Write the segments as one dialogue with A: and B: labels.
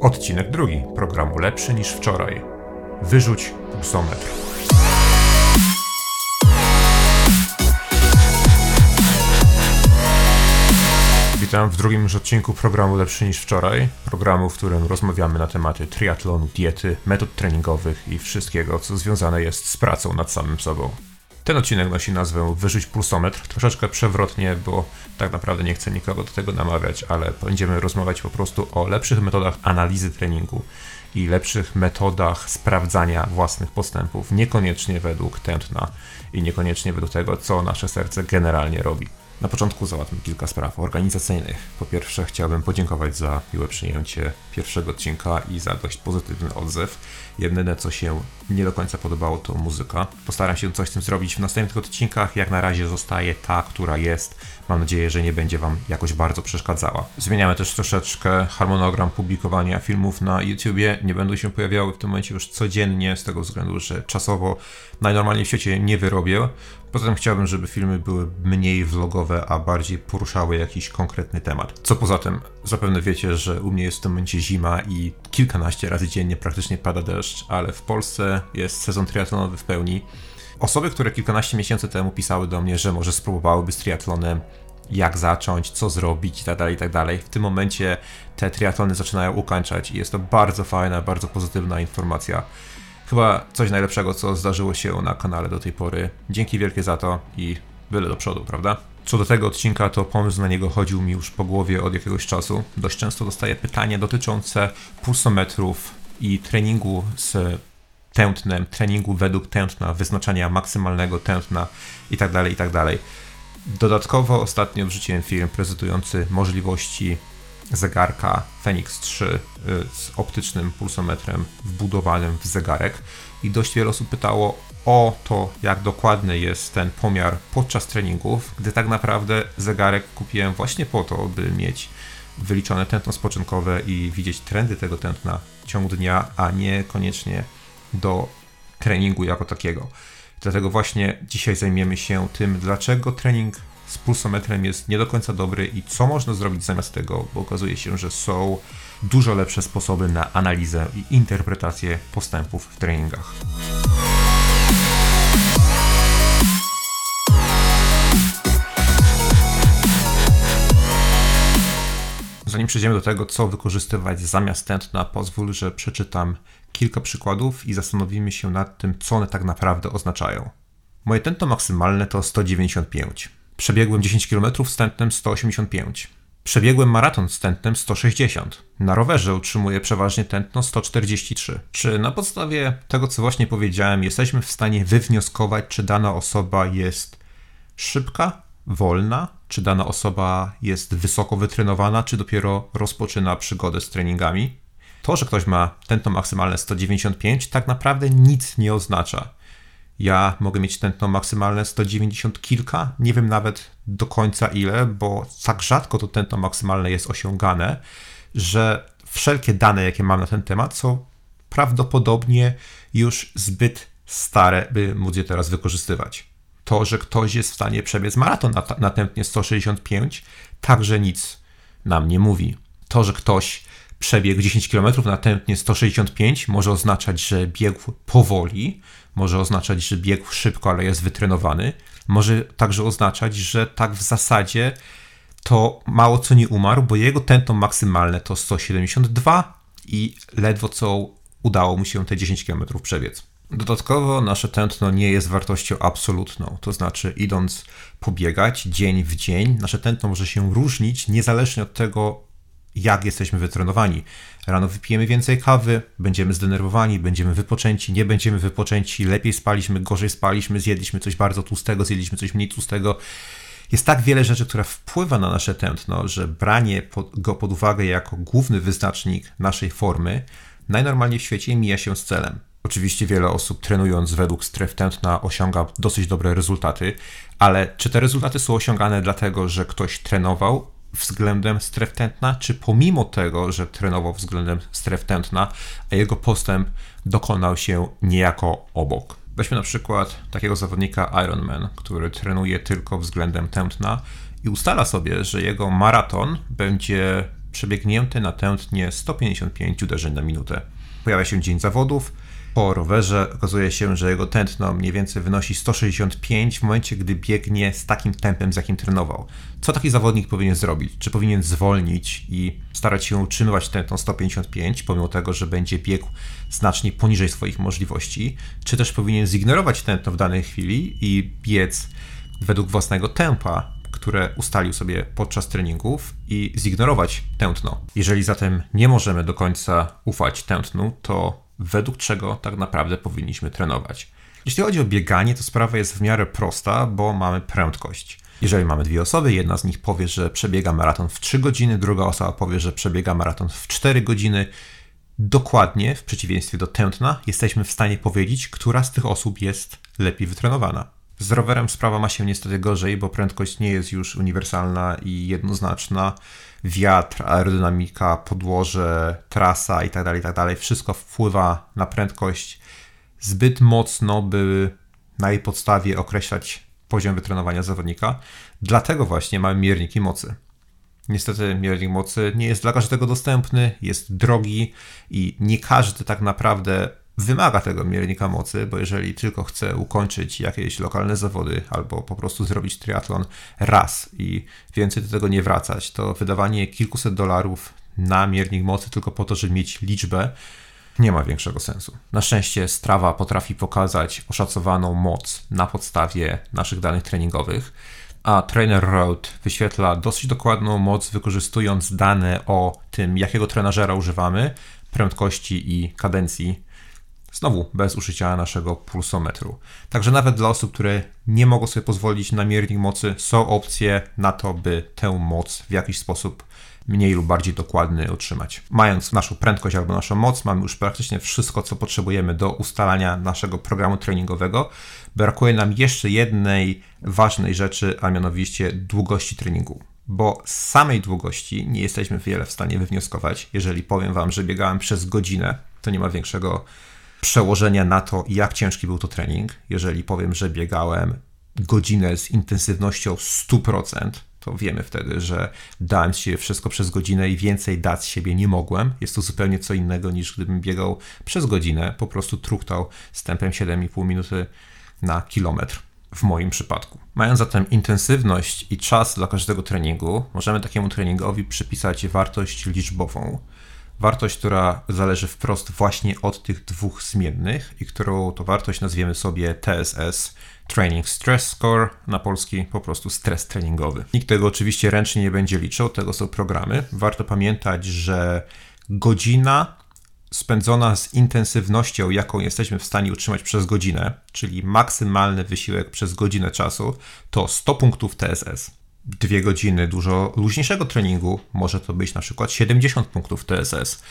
A: Odcinek drugi programu Lepszy niż wczoraj. Wyrzuć pulsometr. Witam w drugim już odcinku programu Lepszy niż wczoraj. Programu, w którym rozmawiamy na tematy triatlonu, diety, metod treningowych i wszystkiego, co związane jest z pracą nad samym sobą. Ten odcinek nosi nazwę Wyrzuć pulsometr. Troszeczkę przewrotnie, bo tak naprawdę nie chcę nikogo do tego namawiać, ale będziemy rozmawiać po prostu o lepszych metodach analizy treningu i lepszych metodach sprawdzania własnych postępów, niekoniecznie według tętna i niekoniecznie według tego, co nasze serce generalnie robi. Na początku załatwmy kilka spraw organizacyjnych. Po pierwsze, chciałbym podziękować za miłe przyjęcie pierwszego odcinka i za dość pozytywny odzew. Jedyne, co się nie do końca podobało, to muzyka. Postaram się coś z tym zrobić w następnych odcinkach. Jak na razie zostaje ta, która jest. Mam nadzieję, że nie będzie Wam jakoś bardzo przeszkadzała. Zmieniamy też troszeczkę harmonogram publikowania filmów na YouTubie. Nie będą się pojawiały w tym momencie już codziennie, z tego względu, że czasowo najnormalniej w świecie nie wyrobię. Poza tym chciałbym, żeby filmy były mniej vlogowe, a bardziej poruszały jakiś konkretny temat. Co poza tym, zapewne wiecie, że u mnie jest w tym momencie zima i kilkanaście razy dziennie praktycznie pada deszcz, ale w Polsce jest sezon triatlonowy w pełni. Osoby, które kilkanaście miesięcy temu pisały do mnie, że może spróbowałyby z triatlonem, jak zacząć, co zrobić itd., tak itd. Tak w tym momencie te triatlony zaczynają ukończać i jest to bardzo fajna, bardzo pozytywna informacja. Chyba coś najlepszego, co zdarzyło się na kanale do tej pory. Dzięki wielkie za to i byle do przodu, prawda? Co do tego odcinka, to pomysł na niego chodził mi już po głowie od jakiegoś czasu. Dość często dostaję pytania dotyczące pulsometrów i treningu z tętnem, treningu według tętna, wyznaczania maksymalnego tętna itd., tak itd. Tak Dodatkowo ostatnio wrzuciłem film prezentujący możliwości zegarka Fenix 3 y, z optycznym pulsometrem wbudowanym w zegarek i dość wiele osób pytało o to, jak dokładny jest ten pomiar podczas treningów, gdy tak naprawdę zegarek kupiłem właśnie po to, by mieć wyliczone tętno spoczynkowe i widzieć trendy tego tętna w ciągu dnia, a nie koniecznie do treningu jako takiego. Dlatego właśnie dzisiaj zajmiemy się tym, dlaczego trening z pulsometrem jest nie do końca dobry i co można zrobić zamiast tego, bo okazuje się, że są dużo lepsze sposoby na analizę i interpretację postępów w treningach. Zanim przejdziemy do tego, co wykorzystywać zamiast tętna, pozwól, że przeczytam kilka przykładów i zastanowimy się nad tym, co one tak naprawdę oznaczają. Moje tętno maksymalne to 195. Przebiegłem 10 km z tętnem 185. Przebiegłem maraton z tętnem 160. Na rowerze utrzymuję przeważnie tętno 143. Czy na podstawie tego, co właśnie powiedziałem, jesteśmy w stanie wywnioskować, czy dana osoba jest szybka, wolna, czy dana osoba jest wysoko wytrenowana, czy dopiero rozpoczyna przygodę z treningami? To, że ktoś ma tętno maksymalne 195, tak naprawdę nic nie oznacza. Ja mogę mieć tętno maksymalne 190 kilka, nie wiem nawet do końca ile, bo tak rzadko to tętno maksymalne jest osiągane, że wszelkie dane, jakie mam na ten temat, są prawdopodobnie już zbyt stare, by móc je teraz wykorzystywać. To, że ktoś jest w stanie przebiec maraton na, na tętnie 165, także nic nam nie mówi. To, że ktoś przebiegł 10 km na tętnie 165, może oznaczać, że biegł powoli, może oznaczać, że biegł szybko, ale jest wytrenowany. Może także oznaczać, że tak w zasadzie to mało co nie umarł, bo jego tętno maksymalne to 172 i ledwo co udało mu się te 10 km przebiec. Dodatkowo nasze tętno nie jest wartością absolutną, to znaczy idąc pobiegać dzień w dzień, nasze tętno może się różnić niezależnie od tego, jak jesteśmy wytrenowani. Rano wypijemy więcej kawy, będziemy zdenerwowani, będziemy wypoczęci, nie będziemy wypoczęci, lepiej spaliśmy, gorzej spaliśmy, zjedliśmy coś bardzo tłustego, zjedliśmy coś mniej tłustego. Jest tak wiele rzeczy, które wpływa na nasze tętno, że branie go pod uwagę jako główny wyznacznik naszej formy najnormalniej w świecie mija się z celem. Oczywiście wiele osób trenując według stref tętna osiąga dosyć dobre rezultaty, ale czy te rezultaty są osiągane dlatego, że ktoś trenował względem stref tętna, czy pomimo tego, że trenował względem stref tętna, a jego postęp dokonał się niejako obok. Weźmy na przykład takiego zawodnika Ironman, który trenuje tylko względem tętna i ustala sobie, że jego maraton będzie przebiegnięte na tętnie 155 uderzeń na minutę. Pojawia się dzień zawodów, po rowerze okazuje się, że jego tętno mniej więcej wynosi 165 w momencie, gdy biegnie z takim tempem, z jakim trenował. Co taki zawodnik powinien zrobić? Czy powinien zwolnić i starać się utrzymywać tętno 155, pomimo tego, że będzie biegł znacznie poniżej swoich możliwości? Czy też powinien zignorować tętno w danej chwili i biec według własnego tempa, które ustalił sobie podczas treningów i zignorować tętno? Jeżeli zatem nie możemy do końca ufać tętnu, to według czego tak naprawdę powinniśmy trenować. Jeśli chodzi o bieganie, to sprawa jest w miarę prosta, bo mamy prędkość. Jeżeli mamy dwie osoby, jedna z nich powie, że przebiega maraton w 3 godziny, druga osoba powie, że przebiega maraton w 4 godziny, dokładnie, w przeciwieństwie do tętna, jesteśmy w stanie powiedzieć, która z tych osób jest lepiej wytrenowana. Z rowerem sprawa ma się niestety gorzej, bo prędkość nie jest już uniwersalna i jednoznaczna wiatr, aerodynamika, podłoże, trasa itd., tak itd., tak wszystko wpływa na prędkość zbyt mocno, by na jej podstawie określać poziom wytrenowania zawodnika. Dlatego właśnie mamy mierniki mocy. Niestety miernik mocy nie jest dla każdego dostępny, jest drogi i nie każdy tak naprawdę wymaga tego miernika mocy, bo jeżeli tylko chce ukończyć jakieś lokalne zawody albo po prostu zrobić triatlon raz i więcej do tego nie wracać, to wydawanie kilkuset dolarów na miernik mocy tylko po to, żeby mieć liczbę, nie ma większego sensu. Na szczęście Strava potrafi pokazać oszacowaną moc na podstawie naszych danych treningowych, a Trainer Road wyświetla dosyć dokładną moc, wykorzystując dane o tym, jakiego trenażera używamy, prędkości i kadencji Znowu bez użycia naszego pulsometru. Także nawet dla osób, które nie mogą sobie pozwolić na miernik mocy, są opcje na to, by tę moc w jakiś sposób mniej lub bardziej dokładny utrzymać. Mając naszą prędkość albo naszą moc, mamy już praktycznie wszystko, co potrzebujemy do ustalania naszego programu treningowego. Brakuje nam jeszcze jednej ważnej rzeczy, a mianowicie długości treningu. Bo z samej długości nie jesteśmy wiele w stanie wywnioskować. Jeżeli powiem Wam, że biegałem przez godzinę, to nie ma większego przełożenia na to, jak ciężki był to trening. Jeżeli powiem, że biegałem godzinę z intensywnością 100%, to wiemy wtedy, że dałem z siebie wszystko przez godzinę i więcej dać z siebie nie mogłem. Jest to zupełnie co innego niż gdybym biegał przez godzinę, po prostu truchtał z tempem 7,5 minuty na kilometr w moim przypadku. Mając zatem intensywność i czas dla każdego treningu, możemy takiemu treningowi przypisać wartość liczbową wartość, która zależy wprost właśnie od tych dwóch zmiennych i którą to wartość nazwiemy sobie TSS, Training Stress Score, na polski po prostu stres treningowy. Nikt tego oczywiście ręcznie nie będzie liczył, tego są programy. Warto pamiętać, że godzina spędzona z intensywnością, jaką jesteśmy w stanie utrzymać przez godzinę, czyli maksymalny wysiłek przez godzinę czasu, to 100 punktów TSS dwie godziny dużo luźniejszego treningu, może to być na przykład 70 punktów TSS.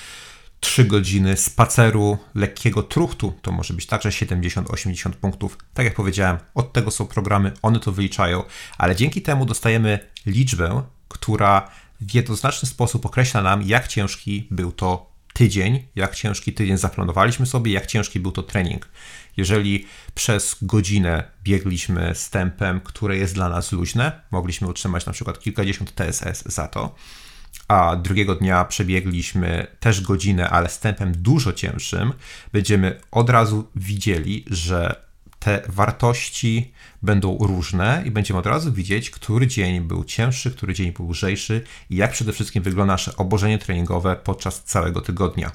A: 3 godziny spaceru, lekkiego truchtu, to może być także 70-80 punktów. Tak jak powiedziałem, od tego są programy, one to wyliczają, ale dzięki temu dostajemy liczbę, która w jednoznaczny sposób określa nam, jak ciężki był to tydzień, jak ciężki tydzień zaplanowaliśmy sobie, jak ciężki był to trening. Jeżeli przez godzinę biegliśmy z tempem, które jest dla nas luźne, mogliśmy utrzymać na przykład kilkadziesiąt TSS za to, a drugiego dnia przebiegliśmy też godzinę, ale z tempem dużo cięższym, będziemy od razu widzieli, że te wartości będą różne i będziemy od razu widzieć, który dzień był cięższy, który dzień był lżejszy i jak przede wszystkim wygląda nasze obłożenie treningowe podczas całego tygodnia.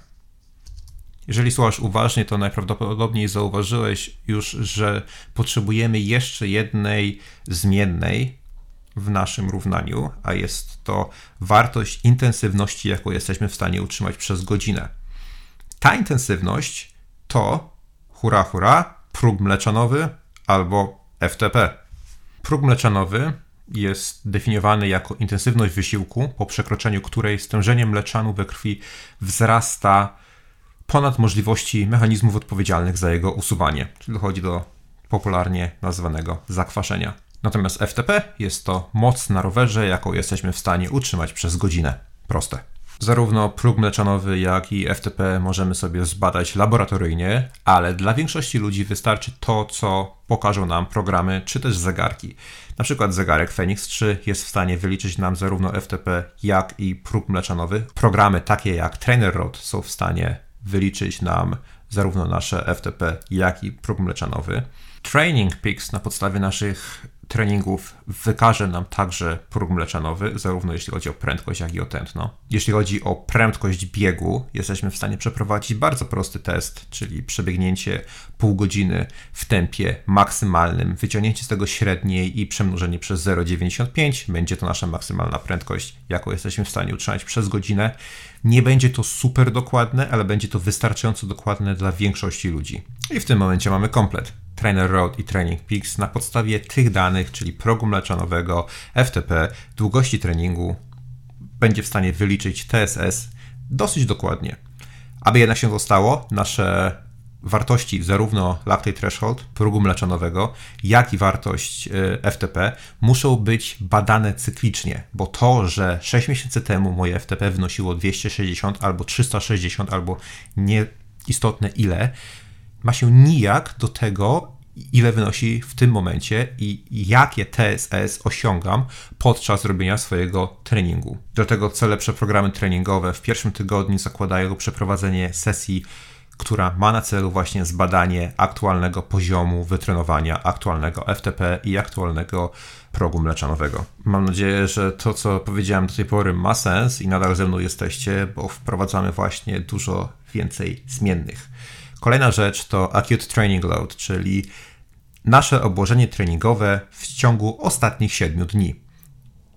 A: Jeżeli słuchasz uważnie, to najprawdopodobniej zauważyłeś już, że potrzebujemy jeszcze jednej zmiennej w naszym równaniu, a jest to wartość intensywności, jaką jesteśmy w stanie utrzymać przez godzinę. Ta intensywność to, hura, hura, próg mleczanowy albo FTP. Próg mleczanowy jest definiowany jako intensywność wysiłku, po przekroczeniu której stężenie mleczanu we krwi wzrasta ponad możliwości mechanizmów odpowiedzialnych za jego usuwanie, czyli dochodzi do popularnie nazywanego zakwaszenia. Natomiast FTP jest to moc na rowerze, jaką jesteśmy w stanie utrzymać przez godzinę. Proste. Zarówno próg mleczanowy, jak i FTP możemy sobie zbadać laboratoryjnie, ale dla większości ludzi wystarczy to, co pokażą nam programy czy też zegarki. Na przykład zegarek Phoenix 3 jest w stanie wyliczyć nam zarówno FTP, jak i próg mleczanowy. Programy takie jak Trainer Road są w stanie wyliczyć nam zarówno nasze FTP, jak i próg mleczanowy. Training Peaks na podstawie naszych treningów wykaże nam także próg mleczanowy, zarówno jeśli chodzi o prędkość, jak i o tętno. Jeśli chodzi o prędkość biegu, jesteśmy w stanie przeprowadzić bardzo prosty test, czyli przebiegnięcie pół godziny w tempie maksymalnym, wyciągnięcie z tego średniej i przemnożenie przez 0,95 będzie to nasza maksymalna prędkość, jaką jesteśmy w stanie utrzymać przez godzinę. Nie będzie to super dokładne, ale będzie to wystarczająco dokładne dla większości ludzi. I w tym momencie mamy komplet. Trainer Road i Training Peaks na podstawie tych danych, czyli progu mleczanowego, FTP, długości treningu, będzie w stanie wyliczyć TSS dosyć dokładnie. Aby jednak się to stało, nasze wartości zarówno lactate threshold, progu mleczanowego, jak i wartość y, FTP muszą być badane cyklicznie, bo to, że 6 miesięcy temu moje FTP wynosiło 260 albo 360 albo nieistotne ile, ma się nijak do tego, ile wynosi w tym momencie i jakie TSS osiągam podczas robienia swojego treningu. Dlatego co lepsze programy treningowe w pierwszym tygodniu zakładają przeprowadzenie sesji, która ma na celu właśnie zbadanie aktualnego poziomu wytrenowania, aktualnego FTP i aktualnego progu mleczanowego. Mam nadzieję, że to, co powiedziałem do tej pory, ma sens i nadal ze mną jesteście, bo wprowadzamy właśnie dużo więcej zmiennych. Kolejna rzecz to acute training load, czyli nasze obłożenie treningowe w ciągu ostatnich 7 dni.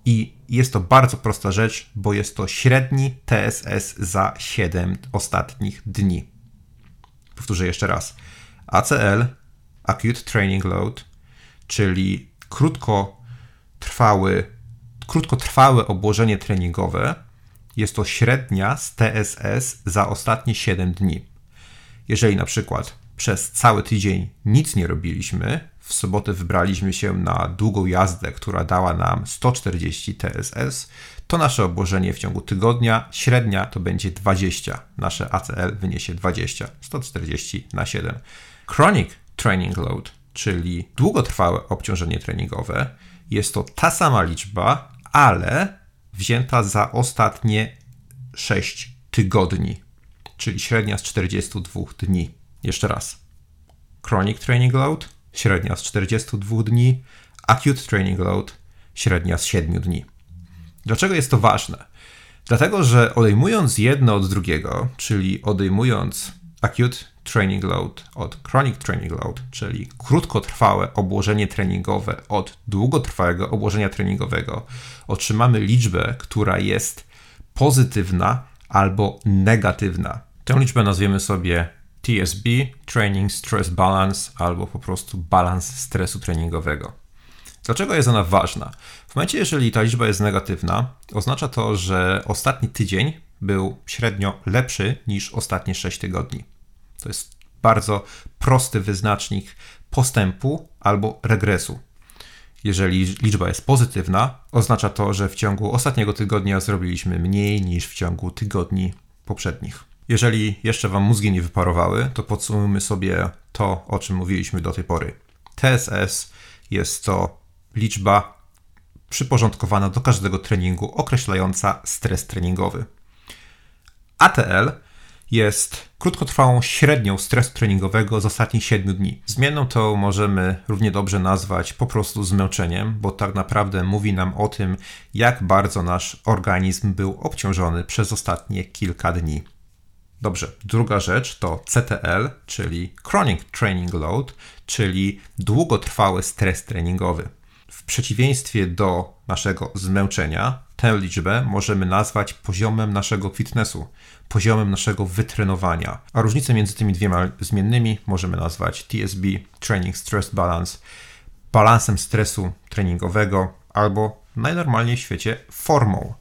A: I jest to bardzo prosta rzecz, bo jest to średni TSS za 7 ostatnich dni. Powtórzę jeszcze raz. ACL, Acute Training Load, czyli krótkotrwały, krótkotrwałe obłożenie treningowe, jest to średnia z TSS za ostatnie 7 dni. Jeżeli na przykład przez cały tydzień nic nie robiliśmy, w sobotę wybraliśmy się na długą jazdę, która dała nam 140 TSS, to nasze obłożenie w ciągu tygodnia średnia to będzie 20. Nasze ACL wyniesie 20, 140 na 7. Chronic Training Load, czyli długotrwałe obciążenie treningowe, jest to ta sama liczba, ale wzięta za ostatnie 6 tygodni czyli średnia z 42 dni. Jeszcze raz. Chronic Training Load, średnia z 42 dni, Acute Training Load, średnia z 7 dni. Dlaczego jest to ważne? Dlatego, że odejmując jedno od drugiego, czyli odejmując Acute Training Load od Chronic Training Load, czyli krótkotrwałe obłożenie treningowe od długotrwałego obłożenia treningowego, otrzymamy liczbę, która jest pozytywna albo negatywna. Tę liczbę nazwiemy sobie TSB, Training Stress Balance, albo po prostu balans stresu treningowego. Dlaczego jest ona ważna? W momencie, jeżeli ta liczba jest negatywna, oznacza to, że ostatni tydzień był średnio lepszy niż ostatnie 6 tygodni. To jest bardzo prosty wyznacznik postępu albo regresu. Jeżeli liczba jest pozytywna, oznacza to, że w ciągu ostatniego tygodnia zrobiliśmy mniej niż w ciągu tygodni poprzednich. Jeżeli jeszcze Wam mózgi nie wyparowały, to podsumujmy sobie to, o czym mówiliśmy do tej pory. TSS jest to liczba przyporządkowana do każdego treningu, określająca stres treningowy. ATL jest krótkotrwałą średnią stresu treningowego z ostatnich 7 dni. Zmienną to możemy równie dobrze nazwać po prostu zmęczeniem, bo tak naprawdę mówi nam o tym, jak bardzo nasz organizm był obciążony przez ostatnie kilka dni. Dobrze, druga rzecz to CTL, czyli Chronic Training Load, czyli długotrwały stres treningowy. W przeciwieństwie do naszego zmęczenia, tę liczbę możemy nazwać poziomem naszego fitnessu, poziomem naszego wytrenowania. A różnicę między tymi dwiema zmiennymi możemy nazwać TSB, Training Stress Balance, balansem stresu treningowego albo najnormalniej w świecie formą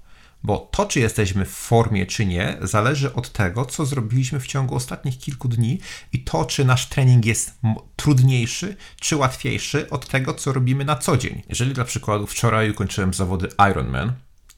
A: bo to, czy jesteśmy w formie, czy nie, zależy od tego, co zrobiliśmy w ciągu ostatnich kilku dni i to, czy nasz trening jest trudniejszy, czy łatwiejszy od tego, co robimy na co dzień. Jeżeli dla przykładu wczoraj ukończyłem zawody Ironman,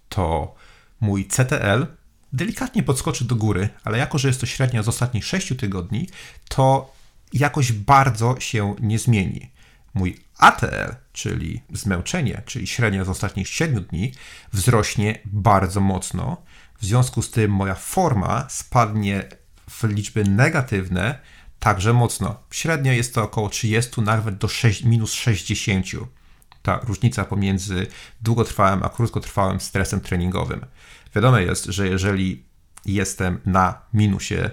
A: to mój CTL delikatnie podskoczy do góry, ale jako, że jest to średnia z ostatnich 6 tygodni, to jakoś bardzo się nie zmieni. Mój ATL, czyli zmęczenie, czyli średnia z ostatnich 7 dni, wzrośnie bardzo mocno. W związku z tym moja forma spadnie w liczby negatywne także mocno. Średnio jest to około 30, nawet do 6, minus 60. Ta różnica pomiędzy długotrwałym a krótkotrwałym stresem treningowym. Wiadomo jest, że jeżeli jestem na minusie,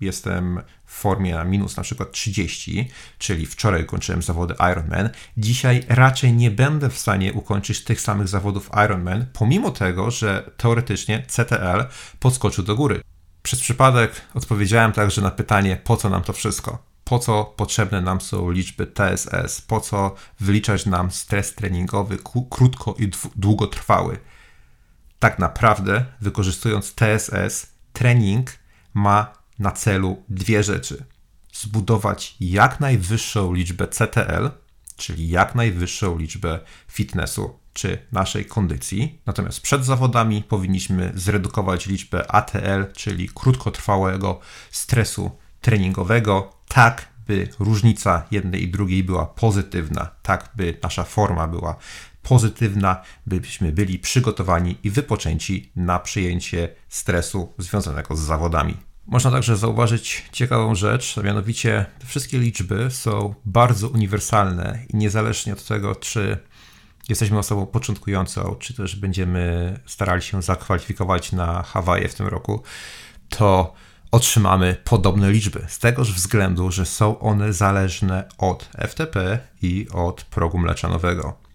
A: jestem w formie na minus na przykład 30, czyli wczoraj kończyłem zawody Ironman, dzisiaj raczej nie będę w stanie ukończyć tych samych zawodów Ironman, pomimo tego, że teoretycznie CTL podskoczył do góry. Przez przypadek odpowiedziałem także na pytanie, po co nam to wszystko? Po co potrzebne nam są liczby TSS? Po co wyliczać nam stres treningowy krótko i długotrwały? Tak naprawdę, wykorzystując TSS, trening ma na celu dwie rzeczy: zbudować jak najwyższą liczbę CTL, czyli jak najwyższą liczbę fitnessu czy naszej kondycji. Natomiast przed zawodami powinniśmy zredukować liczbę ATL, czyli krótkotrwałego stresu treningowego, tak by różnica jednej i drugiej była pozytywna, tak by nasza forma była pozytywna, byśmy byli przygotowani i wypoczęci na przyjęcie stresu związanego z zawodami. Można także zauważyć ciekawą rzecz, a mianowicie wszystkie liczby są bardzo uniwersalne i niezależnie od tego, czy jesteśmy osobą początkującą, czy też będziemy starali się zakwalifikować na Hawaje w tym roku, to otrzymamy podobne liczby. Z tegoż względu, że są one zależne od FTP i od progu mleczanowego.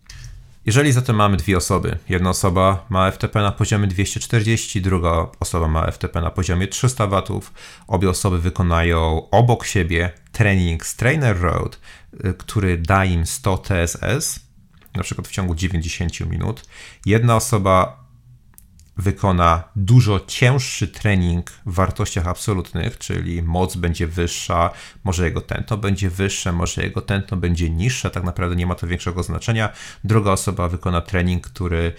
A: Jeżeli zatem mamy dwie osoby, jedna osoba ma FTP na poziomie 240, druga osoba ma FTP na poziomie 300 W, obie osoby wykonają obok siebie trening z Trainer Road, y, który da im 100 TSS, na przykład w ciągu 90 minut. Jedna osoba wykona dużo cięższy trening w wartościach absolutnych, czyli moc będzie wyższa, może jego tętno będzie wyższe, może jego tętno będzie niższe, tak naprawdę nie ma to większego znaczenia. Druga osoba wykona trening, który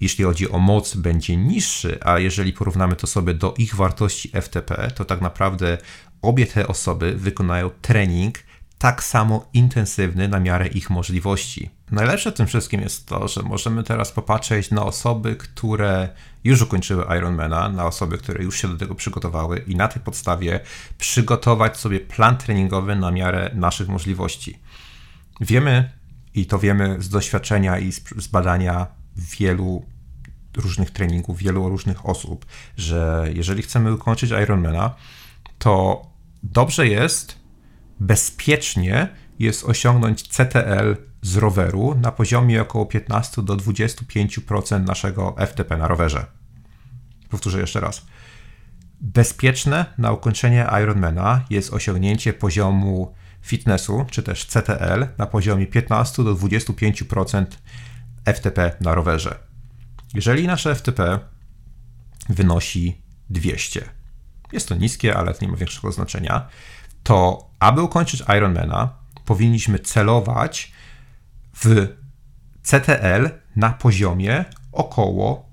A: jeśli chodzi o moc, będzie niższy, a jeżeli porównamy to sobie do ich wartości FTP, to tak naprawdę obie te osoby wykonają trening tak samo intensywny na miarę ich możliwości. Najlepsze w tym wszystkim jest to, że możemy teraz popatrzeć na osoby, które już ukończyły Ironmana, na osoby, które już się do tego przygotowały i na tej podstawie przygotować sobie plan treningowy na miarę naszych możliwości. Wiemy, i to wiemy z doświadczenia i z badania wielu różnych treningów, wielu różnych osób, że jeżeli chcemy ukończyć Ironmana, to dobrze jest bezpiecznie jest osiągnąć CTL z roweru na poziomie około 15 do 25% naszego FTP na rowerze. Powtórzę jeszcze raz. Bezpieczne na ukończenie Ironmana jest osiągnięcie poziomu fitnessu, czy też CTL, na poziomie 15 do 25% FTP na rowerze. Jeżeli nasze FTP wynosi 200, jest to niskie, ale to nie ma większego znaczenia, to aby ukończyć Ironmana, powinniśmy celować w CTL na poziomie około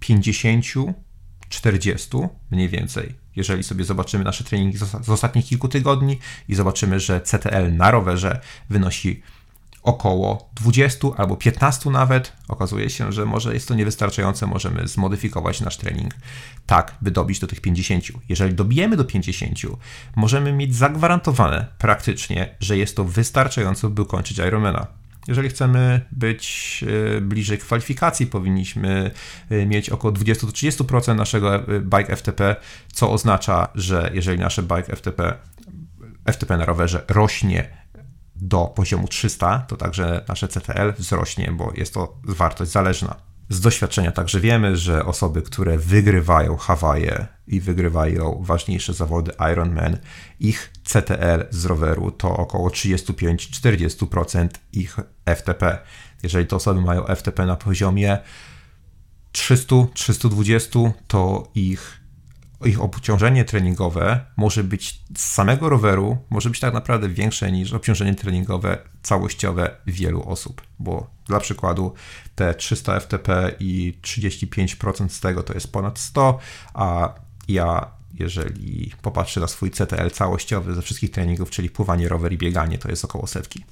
A: 50-40 mniej więcej. Jeżeli sobie zobaczymy nasze treningi z ostatnich kilku tygodni i zobaczymy, że CTL na rowerze wynosi około 20 albo 15 nawet, okazuje się, że może jest to niewystarczające, możemy zmodyfikować nasz trening tak, by dobić do tych 50. Jeżeli dobijemy do 50, możemy mieć zagwarantowane praktycznie, że jest to wystarczające, by ukończyć Ironmana. Jeżeli chcemy być e, bliżej kwalifikacji, powinniśmy e, mieć około 20-30% naszego e, bike FTP, co oznacza, że jeżeli nasze bike FTP, FTP na rowerze rośnie do poziomu 300, to także nasze CTL wzrośnie, bo jest to wartość zależna. Z doświadczenia także wiemy, że osoby, które wygrywają Hawaje i wygrywają ważniejsze zawody Ironman, ich CTL z roweru to około 35-40% ich FTP. Jeżeli te osoby mają FTP na poziomie 300-320, to ich ich obciążenie treningowe może być z samego roweru, może być tak naprawdę większe niż obciążenie treningowe całościowe wielu osób, bo dla przykładu te 300 FTP i 35% z tego to jest ponad 100, a ja jeżeli popatrzę na swój CTL całościowy ze wszystkich treningów, czyli pływanie, rower i bieganie, to jest około setki.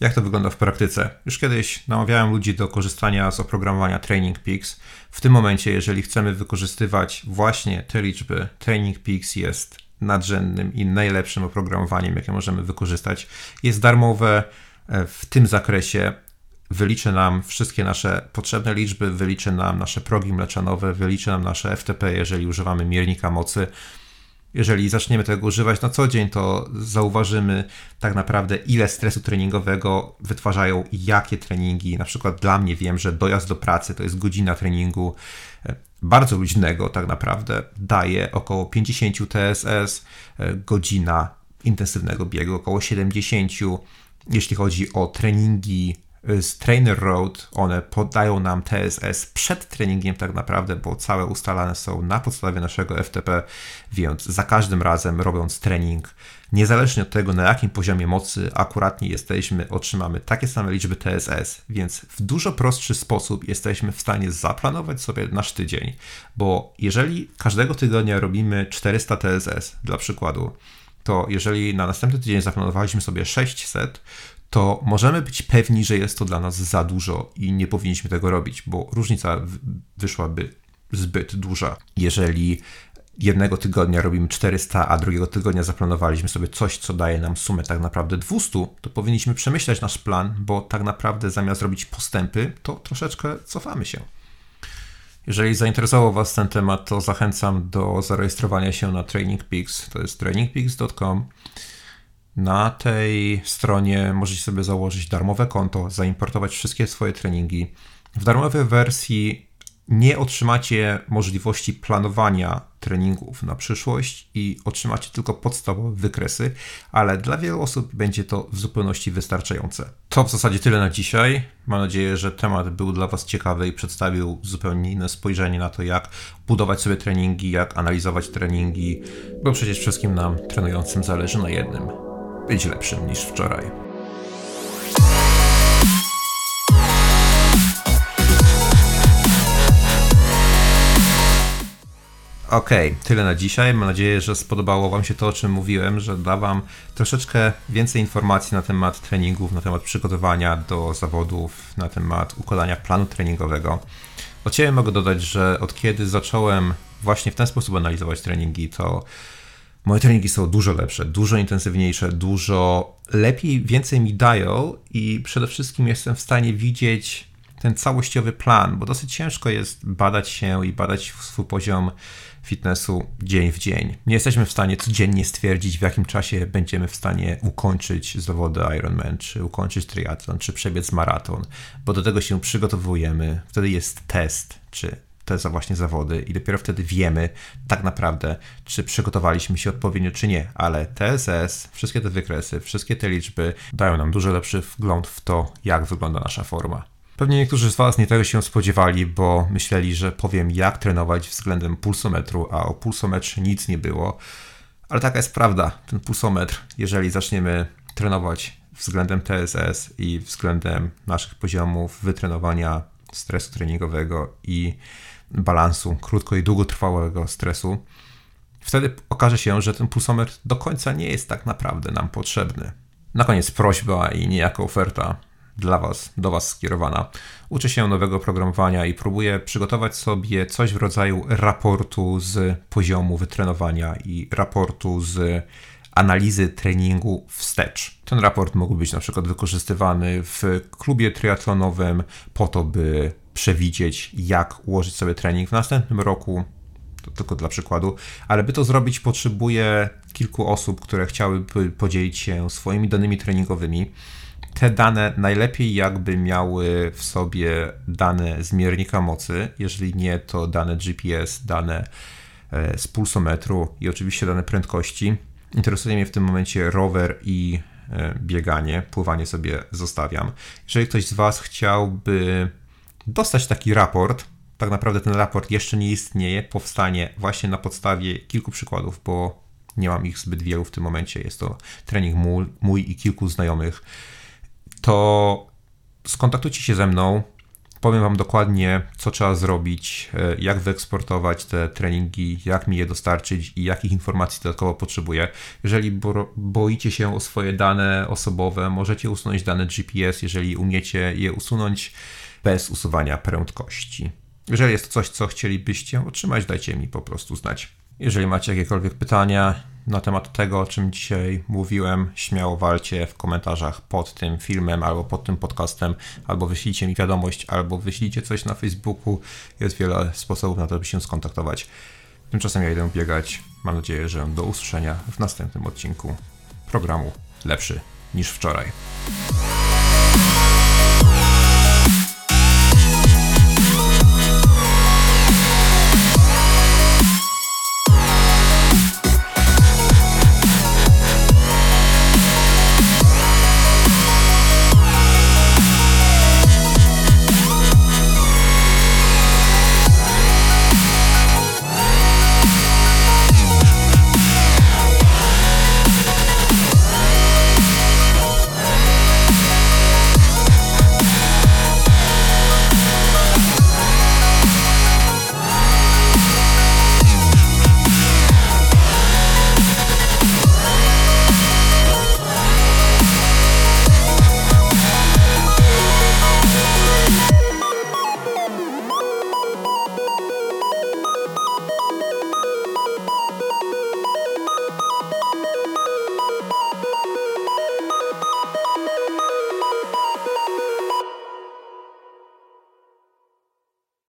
A: Jak to wygląda w praktyce? Już kiedyś namawiałem ludzi do korzystania z oprogramowania Training Peaks. W tym momencie, jeżeli chcemy wykorzystywać właśnie te liczby, Training Peaks jest nadrzędnym i najlepszym oprogramowaniem, jakie możemy wykorzystać. Jest darmowe e, w tym zakresie. Wyliczy nam wszystkie nasze potrzebne liczby, wyliczy nam nasze progi mleczanowe, wyliczy nam nasze FTP, jeżeli używamy miernika mocy jeżeli zaczniemy tego używać na co dzień, to zauważymy tak naprawdę, ile stresu treningowego wytwarzają jakie treningi. Na przykład dla mnie wiem, że dojazd do pracy to jest godzina treningu e, bardzo luźnego, tak naprawdę daje około 50 TSS, e, godzina intensywnego biegu, około 70. Jeśli chodzi o treningi z Trainer Road, one podają nam TSS przed treningiem tak naprawdę, bo całe ustalane są na podstawie naszego FTP, więc za każdym razem robiąc trening, niezależnie od tego na jakim poziomie mocy akuratnie jesteśmy, otrzymamy takie same liczby TSS, więc w dużo prostszy sposób jesteśmy w stanie zaplanować sobie nasz tydzień, bo jeżeli każdego tygodnia robimy 400 TSS, dla przykładu, to jeżeli na następny tydzień zaplanowaliśmy sobie 600, to możemy być pewni, że jest to dla nas za dużo i nie powinniśmy tego robić, bo różnica wyszłaby zbyt duża. Jeżeli jednego tygodnia robimy 400, a drugiego tygodnia zaplanowaliśmy sobie coś, co daje nam sumę tak naprawdę 200, to powinniśmy przemyśleć nasz plan, bo tak naprawdę zamiast robić postępy, to troszeczkę cofamy się. Jeżeli zainteresował Was ten temat, to zachęcam do zarejestrowania się na Training Peaks. To jest trainingpeaks.com. Na tej stronie możecie sobie założyć darmowe konto, zaimportować wszystkie swoje treningi. W darmowej wersji nie otrzymacie możliwości planowania treningów na przyszłość i otrzymacie tylko podstawowe wykresy, ale dla wielu osób będzie to w zupełności wystarczające. To w zasadzie tyle na dzisiaj. Mam nadzieję, że temat był dla Was ciekawy i przedstawił zupełnie inne spojrzenie na to, jak budować sobie treningi, jak analizować treningi, bo przecież wszystkim nam trenującym zależy na jednym być lepszym niż wczoraj. Okay, tyle na dzisiaj. Mam nadzieję, że spodobało Wam się to, o czym mówiłem, że da Wam troszeczkę więcej informacji na temat treningów, na temat przygotowania do zawodów, na temat układania planu treningowego. Od Ciebie mogę dodać, że od kiedy zacząłem właśnie w ten sposób analizować treningi, to moje treningi są dużo lepsze, dużo intensywniejsze, dużo lepiej, więcej mi dają i przede wszystkim jestem w stanie widzieć ten całościowy plan, bo dosyć ciężko jest badać się i badać swój poziom fitnessu dzień w dzień. Nie jesteśmy w stanie codziennie stwierdzić, w jakim czasie będziemy w stanie ukończyć zawody Ironman, czy ukończyć triatlon, czy przebiec maraton, bo do tego się przygotowujemy. Wtedy jest test, czy te za właśnie zawody i dopiero wtedy wiemy tak naprawdę, czy przygotowaliśmy się odpowiednio, czy nie. Ale TSS, wszystkie te wykresy, wszystkie te liczby dają nam dużo lepszy wgląd w to, jak wygląda nasza forma. Pewnie niektórzy z Was nie tego się spodziewali, bo myśleli, że powiem, jak trenować względem pulsometru, a o pulsometrze nic nie było. Ale taka jest prawda. Ten pulsometr, jeżeli zaczniemy trenować względem TSS i względem naszych poziomów wytrenowania stresu treningowego i balansu krótko i długotrwałego stresu, wtedy okaże się, że ten pulsometr do końca nie jest tak naprawdę nam potrzebny. Na koniec prośba i niejaka oferta dla Was, do Was skierowana. Uczę się nowego programowania i próbuję przygotować sobie coś w rodzaju raportu z poziomu wytrenowania i raportu z analizy treningu wstecz. Ten raport mógł być na przykład wykorzystywany w klubie triatlonowym po to, by przewidzieć, jak ułożyć sobie trening w następnym roku. To tylko dla przykładu, ale by to zrobić, potrzebuję kilku osób, które chciałyby podzielić się swoimi danymi treningowymi. Te dane najlepiej jakby miały w sobie dane zmiernika mocy, jeżeli nie, to dane GPS, dane e, z pulsometru i oczywiście dane prędkości. Interesuje mnie w tym momencie rower i e, bieganie, pływanie sobie zostawiam. Jeżeli ktoś z Was chciałby dostać taki raport, tak naprawdę ten raport jeszcze nie istnieje, powstanie właśnie na podstawie kilku przykładów, bo nie mam ich zbyt wielu w tym momencie. Jest to trening mój, mój i kilku znajomych. To skontaktujcie się ze mną. Powiem Wam dokładnie, co trzeba zrobić, e, jak wyeksportować te treningi, jak mi je dostarczyć i jakich informacji dodatkowo potrzebuję. Jeżeli bo boicie się o swoje dane osobowe, możecie usunąć dane GPS, jeżeli umiecie je usunąć bez usuwania prędkości. Jeżeli jest coś, co chcielibyście otrzymać, dajcie mi po prostu znać. Jeżeli macie jakiekolwiek pytania na temat tego, o czym dzisiaj mówiłem, śmiało walcie w komentarzach pod tym filmem albo pod tym podcastem, albo wyślijcie mi wiadomość, albo wyślijcie coś na Facebooku. Jest wiele sposobów na to, by się skontaktować. Tymczasem ja idę biegać. Mam nadzieję, że do usłyszenia w następnym odcinku programu Lepszy niż wczoraj.